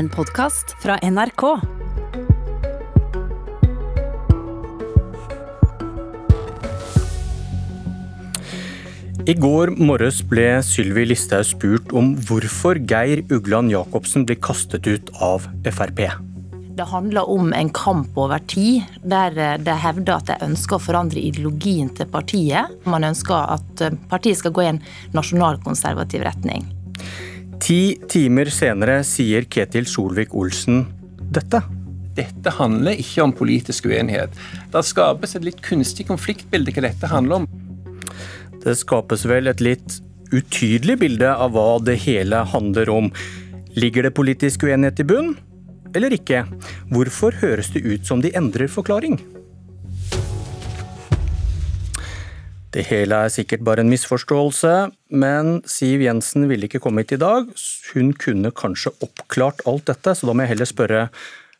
En podkast fra NRK. I går morges ble Sylvi Listhaug spurt om hvorfor Geir Ugland Jacobsen blir kastet ut av Frp. Det handler om en kamp over tid, der de hevder at de ønsker å forandre ideologien til partiet. Man ønsker at partiet skal gå i en nasjonalkonservativ retning. Ti timer senere sier Ketil Solvik-Olsen dette. Dette handler ikke om politisk uenighet. Det skapes et litt kunstig konfliktbilde hva dette handler om. Det skapes vel et litt utydelig bilde av hva det hele handler om. Ligger det politisk uenighet i bunn, eller ikke? Hvorfor høres det ut som de endrer forklaring? Det hele er sikkert bare en misforståelse, men Siv Jensen ville ikke komme hit i dag. Hun kunne kanskje oppklart alt dette, så da må jeg heller spørre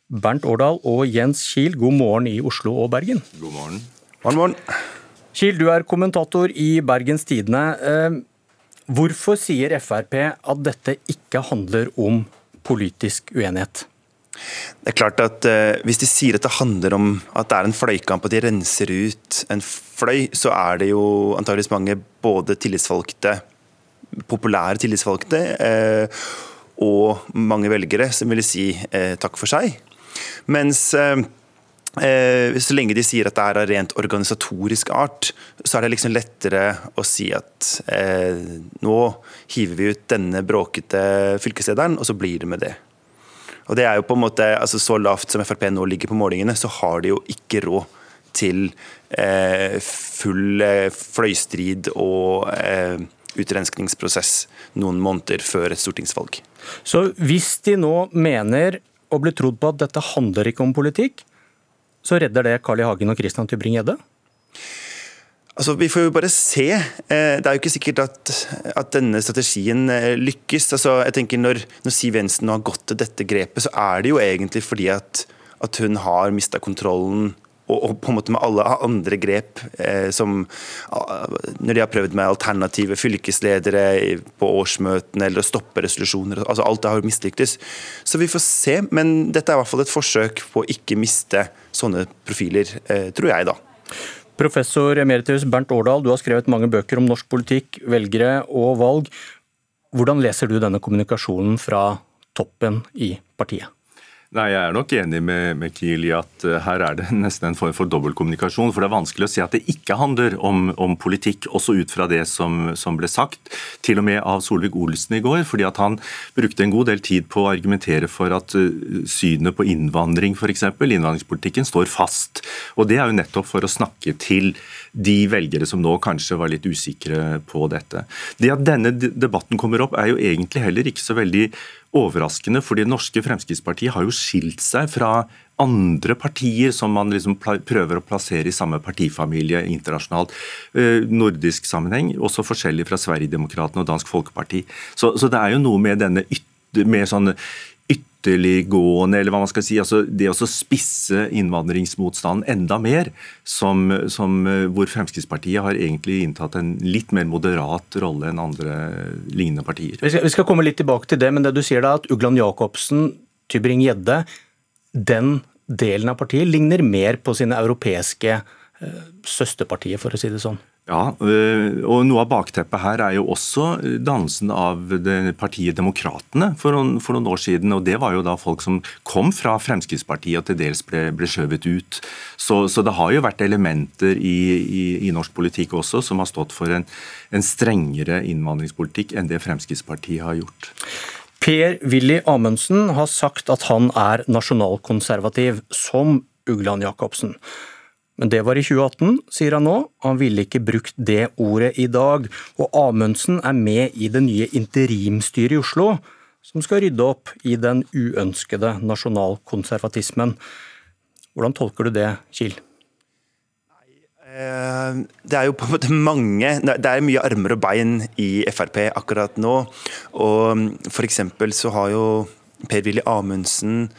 Bernt Årdal og Jens Kiel, god morgen i Oslo og Bergen. God morgen. Morgen, morgen. Kiel, du er kommentator i Bergens Tidende. Eh, hvorfor sier Frp at dette ikke handler om politisk uenighet? Det er klart at uh, Hvis de sier at det handler om at det er en fløykamp og de renser ut en fløy, så er det jo antageligvis mange både tillitsvalgte, populære tillitsvalgte, uh, og mange velgere som ville si uh, takk for seg. Mens så lenge de sier at det er av rent organisatorisk art, så er det liksom lettere å si at nå hiver vi ut denne bråkete fylkeslederen, og så blir det med det. Og det er jo på en måte, altså Så lavt som Frp nå ligger på målingene, så har de jo ikke råd til eh, full eh, fløystrid og eh, utrenskningsprosess noen måneder før et stortingsvalg. Så hvis de nå mener og blir trodd på at dette handler ikke om politikk, så redder det Carl I. Hagen og Christian Tybring-Gjedde? Altså, Vi får jo bare se. Eh, det er jo ikke sikkert at, at denne strategien eh, lykkes. Altså, jeg tenker når, når, Siv Jensen har gått til dette grepet, så er det jo egentlig fordi at, at hun har mista kontrollen og, på en måte med alle andre grep eh, som Når de har prøvd med alternative fylkesledere på årsmøtene eller å stoppe resolusjoner. altså Alt det har mislyktes. Så vi får se. Men dette er i hvert fall et forsøk på å ikke miste sånne profiler, eh, tror jeg, da. Professor emeritus Bernt Årdal, du har skrevet mange bøker om norsk politikk, velgere og valg. Hvordan leser du denne kommunikasjonen fra toppen i partiet? Nei, Jeg er nok enig med, med Kiel i at uh, her er det nesten en form for dobbeltkommunikasjon. For det er vanskelig å si at det ikke handler om, om politikk, også ut fra det som, som, ble sagt. Til og med av Solvik-Olsen i går. fordi at han brukte en god del tid på å argumentere for at uh, synet på innvandring, f.eks., innvandringspolitikken, står fast. Og det er jo nettopp for å snakke til de velgere som nå kanskje var litt usikre på dette. Det at denne debatten kommer opp, er jo egentlig heller ikke så veldig overraskende, for det norske Fremskrittspartiet har jo skilt seg fra andre partier som man liksom prøver å plassere i samme partifamilie internasjonalt. Eh, nordisk sammenheng, også forskjellig fra Sverigedemokraterna og Dansk Folkeparti. Så, så, det er jo noe med denne ytter, med sånn ytterliggående, eller hva man skal si, altså det å spisse innvandringsmotstanden enda mer, som, som, eh, hvor Fremskrittspartiet har egentlig inntatt en litt mer moderat rolle enn andre lignende partier. Vi skal, vi skal komme litt tilbake til det, men det du sier da, at Ugland Jacobsen, Tybring-Gjedde, den delen av partiet ligner mer på sine europeiske eh, søsterpartier, for å si det sånn? Ja, øh, og Noe av bakteppet her er jo også dannelsen av partiet Demokratene for noen, for noen, år siden. og Det var jo da folk som kom fra Fremskrittspartiet og til dels ble, ble skjøvet ut. Så, så, det har jo vært elementer i, i, i, norsk politikk også som har stått for en, en strengere innvandringspolitikk enn det Fremskrittspartiet har gjort. Per-Willy Amundsen har sagt at han er nasjonalkonservativ, som Ugland Jacobsen. Men det var i 2018, sier han nå. Han ville ikke brukt det ordet i dag. Og Amundsen er med i det nye interimstyret i Oslo, som skal rydde opp i den uønskede nasjonalkonservatismen. Hvordan tolker du det, Kiel? Eh, det er jo på en måte mange Det er mye armer og bein i Frp akkurat nå. Og for eksempel så har jo Per-Willy Amundsen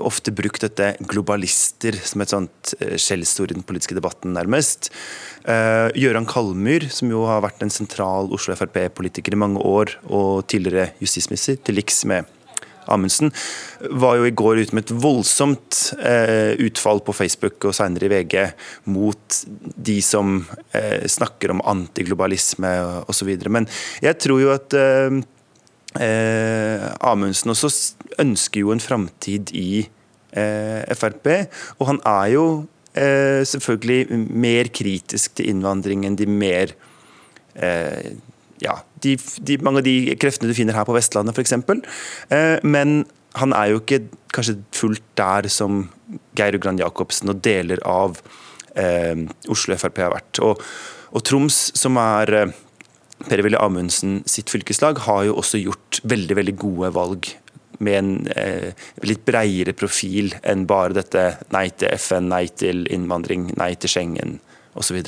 ofte brukt dette globalister som et sånt eh, skjellsord i den politiske debatten, nærmest. Uh, Gøran Kalmyr, som jo har vært en sentral Oslo Frp-politiker i mange år, og tidligere justisminister, til liks med Amundsen, var jo i går ute med et voldsomt uh, utfall på Facebook og senere i VG mot de som uh, snakker om antiglobalisme osv. Men jeg tror jo at eh, Amundsen også ønsker jo en framtid i eh, Frp, og han er jo eh, selvfølgelig mer kritisk til innvandring enn de mer eh, ja, de, de, mange av de kreftene du finner her på Vestlandet f.eks. Eh, men han er jo ikke kanskje fullt der som Geir Ugland Jacobsen og deler av eh, Oslo Frp har vært. Og, og Troms, som er eh, Per-Willy Amundsen sitt fylkeslag, har jo også gjort veldig, veldig gode valg med en eh, litt bredere profil enn bare dette nei til FN, nei til innvandring, nei til Schengen osv.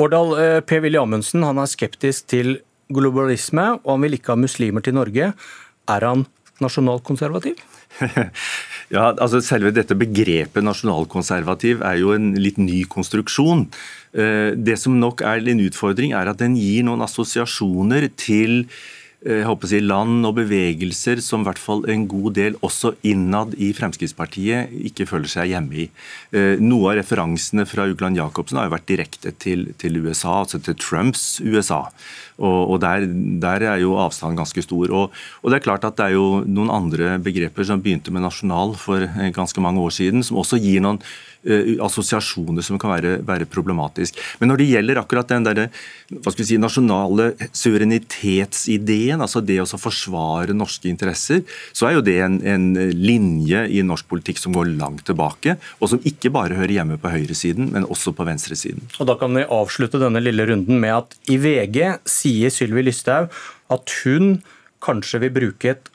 Årdal, eh, Per-Willy Amundsen han er skeptisk til globalisme, og han vil ikke ha muslimer til Norge. Er han nasjonalkonservativ? ja, altså Selve dette begrepet nasjonalkonservativ er jo en litt ny konstruksjon. Eh, det som nok er en utfordring, er at den gir noen assosiasjoner til Eh, jeg håper å si, land og bevegelser som i hvert fall en god del også innad i Fremskrittspartiet ikke føler seg hjemme i. Eh, noe av referansene fra Ugland Jacobsen har jo vært direkte til, til USA, altså til Trumps USA. Og, der, der, er jo avstanden ganske stor. Og, og, det er klart at det er jo noen andre begreper som begynte med nasjonal for eh, ganske mange år siden, som også gir noen uh, assosiasjoner som kan være, være, problematisk. Men når det gjelder akkurat den der, hva skal vi si, nasjonale suverenitetsideen, altså det å forsvare norske interesser, så er jo det en, en linje i norsk politikk som går langt tilbake, og som ikke bare hører hjemme på høyresiden, men også på venstresiden. Og Da kan vi avslutte denne lille runden med at i VG sier sier Sylvi Lysthaug at hun kanskje vil bruke et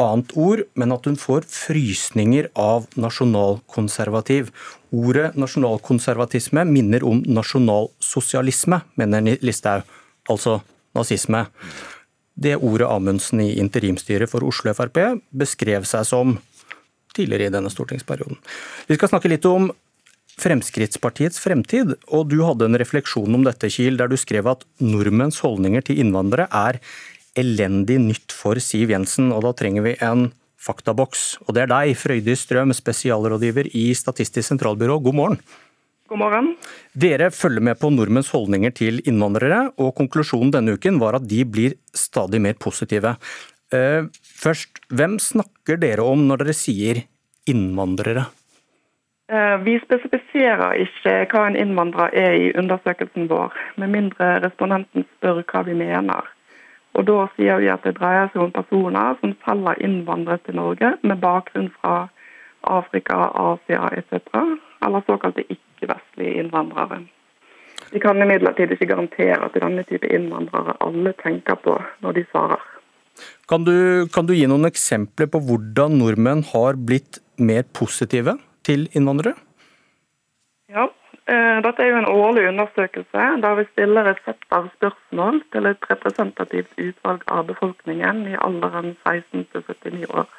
annet ord, men at hun får frysninger av nasjonalkonservativ. Ordet nasjonalkonservatisme minner om nasjonalsosialisme, mener Listhaug, altså nazisme. Det ordet Amundsen i interimstyret for Oslo Frp beskrev seg som tidligere i denne stortingsperioden. Vi skal snakke litt om Fremskrittspartiets fremtid, og du hadde en refleksjon om dette, Kiel, der du skrev at nordmenns holdninger til innvandrere er elendig nytt for Siv Jensen, og da trenger vi en faktaboks. Og det er deg, Frøydis Strøm, spesialrådgiver i Statistisk sentralbyrå. God morgen. God morgen. Dere følger med på nordmenns holdninger til innvandrere, og konklusjonen denne uken var at de blir stadig mer positive. Eh, først, hvem snakker dere om når dere sier innvandrere? Eh, vi spesifiserer ikke hva en innvandrer er i undersøkelsen vår, med mindre respondenten spør hva vi mener. Og Da sier vi at det dreier seg om personer som selv har innvandret til Norge med bakgrunn fra Afrika, Asia etc., eller såkalte ikke-vestlige innvandrere. Vi kan imidlertid ikke garantere at denne type innvandrere alle tenker på når de svarer. Kan du, kan du gi noen eksempler på hvordan nordmenn har blitt mer positive til innvandrere? Ja, eh, dette er jo en årlig undersøkelse der vi stiller et sett av spørsmål til et representativt utvalg av befolkningen i alderen 16 til 79 år.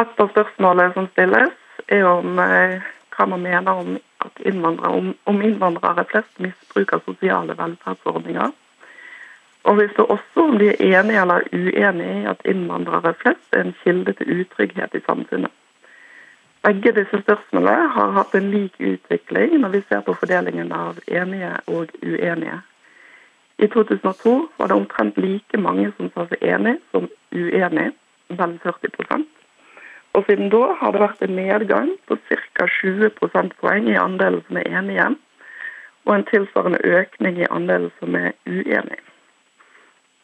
Et av spørsmålene som stilles, er om eh, hva man mener om, innvandrere, om, om innvandrere flest misbruker sosiale velferdsordninger. Og vi spør også om de er enige eller uenige i at innvandrere flest er en kilde til utrygghet i samfunnet. Begge disse spørsmålene har hatt en lik utvikling når vi ser på fordelingen av enige og uenige. I 2002 var det omtrent like mange som sa seg enig som uenig, vel 40% Og Siden da har det vært en nedgang på ca. 20 prosentpoeng i andelen som er enige, og en tilsvarende økning i andelen som er uenig.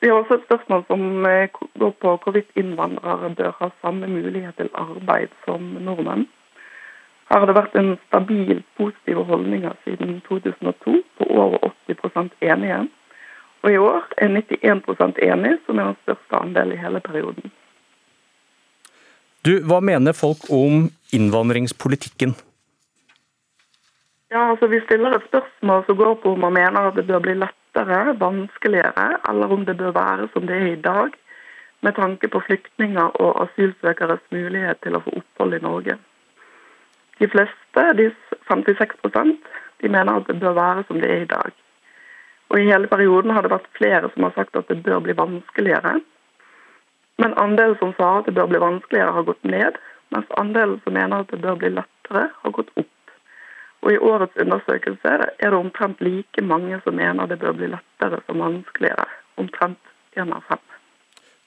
Vi har også et spørsmål som eh, går på hvorvidt innvandrere bør ha samme mulighet til arbeid som nordmenn. Her har det vært en stabil positive holdninger siden 2002 på over 80% enige. Og i år er 91% enig, som er den største andelen i hele perioden. Du, Hva mener folk om innvandringspolitikken? Ja, altså Vi stiller et spørsmål som går på om man mener at det bør bli lett lettere, vanskeligere, eller om det bør være som det er i dag, med tanke på flyktninger og asylsøkeres mulighet til å få opphold i Norge. De fleste, de 56 de mener at det bør være som det er i dag. Og I hele perioden har det vært flere som har sagt at det bør bli vanskeligere. Men andelen som sa at det bør bli vanskeligere, har gått ned, mens andelen som mener at det bør bli lettere, har gått opp. Og I årets undersøkelse er det omtrent like mange som mener det bør bli lettere som vanskeligere. Omtrent én av fem.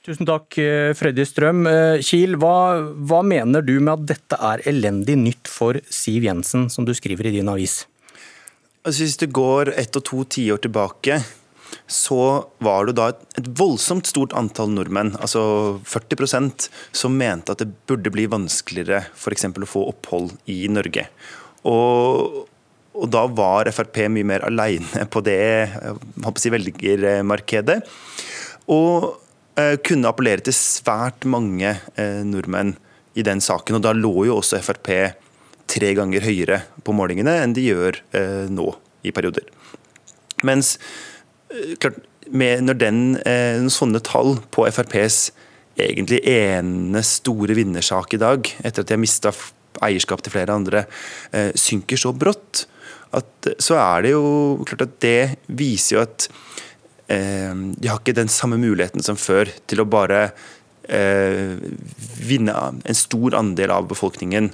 Tusen takk, eh, Freddy Strøm. Eh, Kiel, hva, hva, mener du med at dette er elendig nytt for Siv Jensen, som du skriver i din avis? Altså, hvis du går ett og to tiår tilbake, så var det da et, et voldsomt stort antall nordmenn, altså 40% som mente at det burde bli vanskeligere f.eks. å få opphold i Norge. Og, og da var Frp mye mer aleine på det si, velgermarkedet. Og eh, kunne appellere til svært mange eh, nordmenn i den saken. Og da lå jo også Frp tre ganger høyere på målingene enn de gjør eh, nå i perioder. Mens eh, klart, med, når den, eh, sånne tall på FrPs egentlig ene store vinnersak i dag, etter at de har mista eierskap til flere andre, eh, synker så brått, at, så er det jo klart at det viser jo at eh, de har ikke den samme muligheten som før til å bare eh, vinne en stor andel av befolkningen.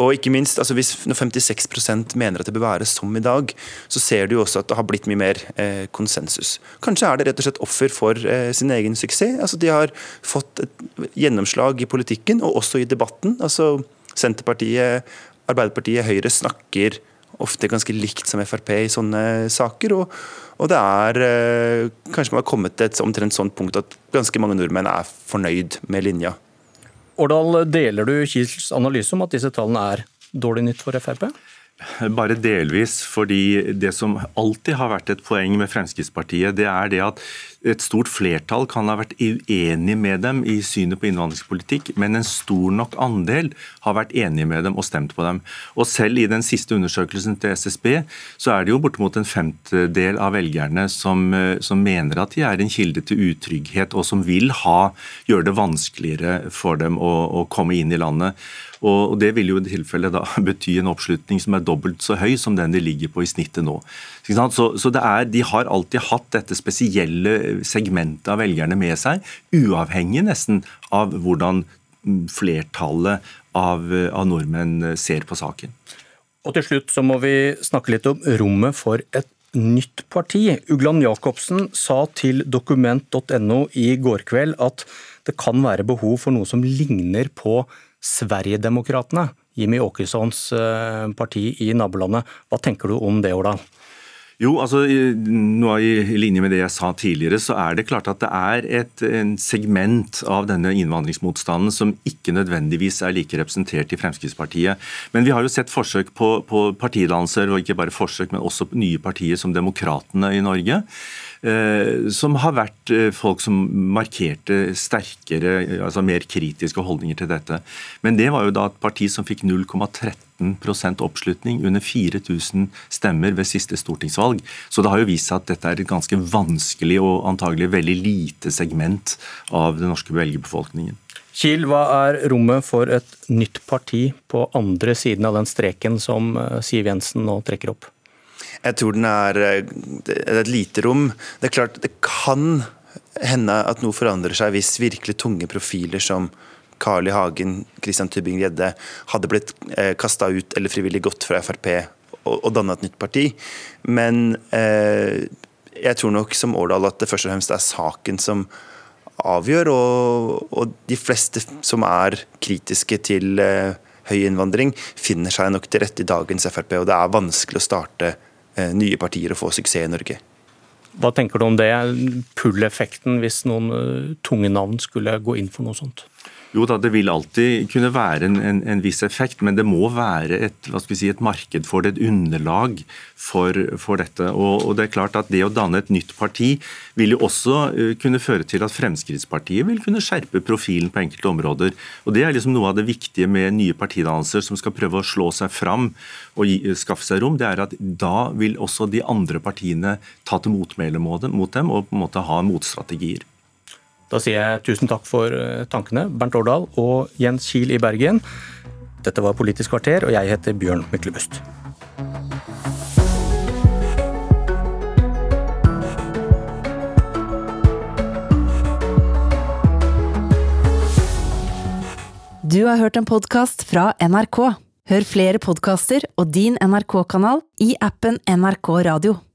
Og ikke minst, altså hvis Når 56% mener at det bør være som i dag, så ser du jo også at det har blitt mye mer eh, konsensus. Kanskje er det rett og slett offer for eh, sin egen suksess. Altså De har fått et gjennomslag i politikken og også i debatten. altså Senterpartiet, Arbeiderpartiet, Høyre snakker ofte ganske likt som Frp i sånne saker. Og, og det er eh, Kanskje man har kommet til et omtrent sånt punkt at ganske mange nordmenn er fornøyd med linja. Årdal, deler du Kiels analyse om at disse tallene er dårlig nytt for Frp? Bare delvis, fordi det som alltid har vært et poeng med Fremskrittspartiet, det er det at et stort flertall kan ha vært uenig med dem i synet på innvandringspolitikk, men en stor nok andel har vært enig med dem og stemt på dem. Og Selv i den siste undersøkelsen til SSB så er det jo bortimot en femtedel av velgerne som, som mener at de er en kilde til utrygghet, og som vil ha, gjøre det vanskeligere for dem å, å komme inn i landet. Og Det vil jo i tilfelle da bety en oppslutning som er dobbelt så høy som den de ligger på i snittet nå. Så, så er, De har alltid hatt dette spesielle segmentet av velgerne med seg, uavhengig nesten av hvordan flertallet av, av nordmenn ser på saken. Og Til slutt så må vi snakke litt om rommet for et nytt parti. Ugland Jacobsen sa til dokument.no i går kveld at det kan være behov for noe som ligner på Sverigedemokraterna, Jimmy Åkessons eh, parti i nabolandet. Hva tenker du om det, Årdal? Jo, altså nå I linje med det jeg sa tidligere, så er det klart at det er et en segment av denne innvandringsmotstanden som ikke nødvendigvis er like representert i Fremskrittspartiet. Men vi har jo sett forsøk på, på partidannelser, og ikke bare forsøk, men også nye partier som Demokratene i Norge. Eh, som har vært eh, folk som markerte sterkere, altså mer kritiske holdninger til dette. Men det var jo da et parti som fikk 0,13% oppslutning under 4000 stemmer ved siste stortingsvalg. Så det har jo vist seg at dette er et ganske vanskelig og antagelig veldig lite segment av den norske velgerbefolkningen. Kiel, hva er rommet for et nytt parti på andre siden av den streken som eh, Siv Jensen nå trekker opp? Jeg tror den er, det er et lite rom. Det er klart, det kan hende at noe forandrer seg hvis virkelig tunge profiler som Carl I. Hagen, Christian Tybing-Gjedde hadde blitt eh, kasta ut eller frivillig gått fra Frp og, og danna et nytt parti. Men eh, jeg tror nok som Årdal at det først og fremst er saken som avgjør, og, og de fleste som er kritiske til eh, høy innvandring, finner seg nok til rette i dagens Frp, og det er vanskelig å starte Eh, nye partier å få suksess i Norge. Hva tenker du om det, pull-effekten, hvis noen eh, tunge navn skulle gå inn for noe sånt? Jo da, Det vil alltid kunne være en, en, en viss effekt, men det må være et, si, et marked for det, et underlag for, for dette. Og, og, det er klart at det å danne et nytt parti vil jo også uh, kunne føre til at Fremskrittspartiet vil kunne skjerpe profilen på enkelte områder. Og Det er liksom noe av det viktige med nye partidannelser som skal prøve å slå seg fram og gi, skaffe seg rom. det er at Da vil også de andre partiene ta til motmæle mot dem og på en måte ha motstrategier. Da sier jeg tusen takk for eh, tankene, Bernt Årdal og Jens Kiel i Bergen. Dette var Politisk kvarter, og jeg heter Bjørn Myklebust. Du har hørt en podkast fra NRK. Hør flere podkaster og din NRK-kanal i appen NRK Radio.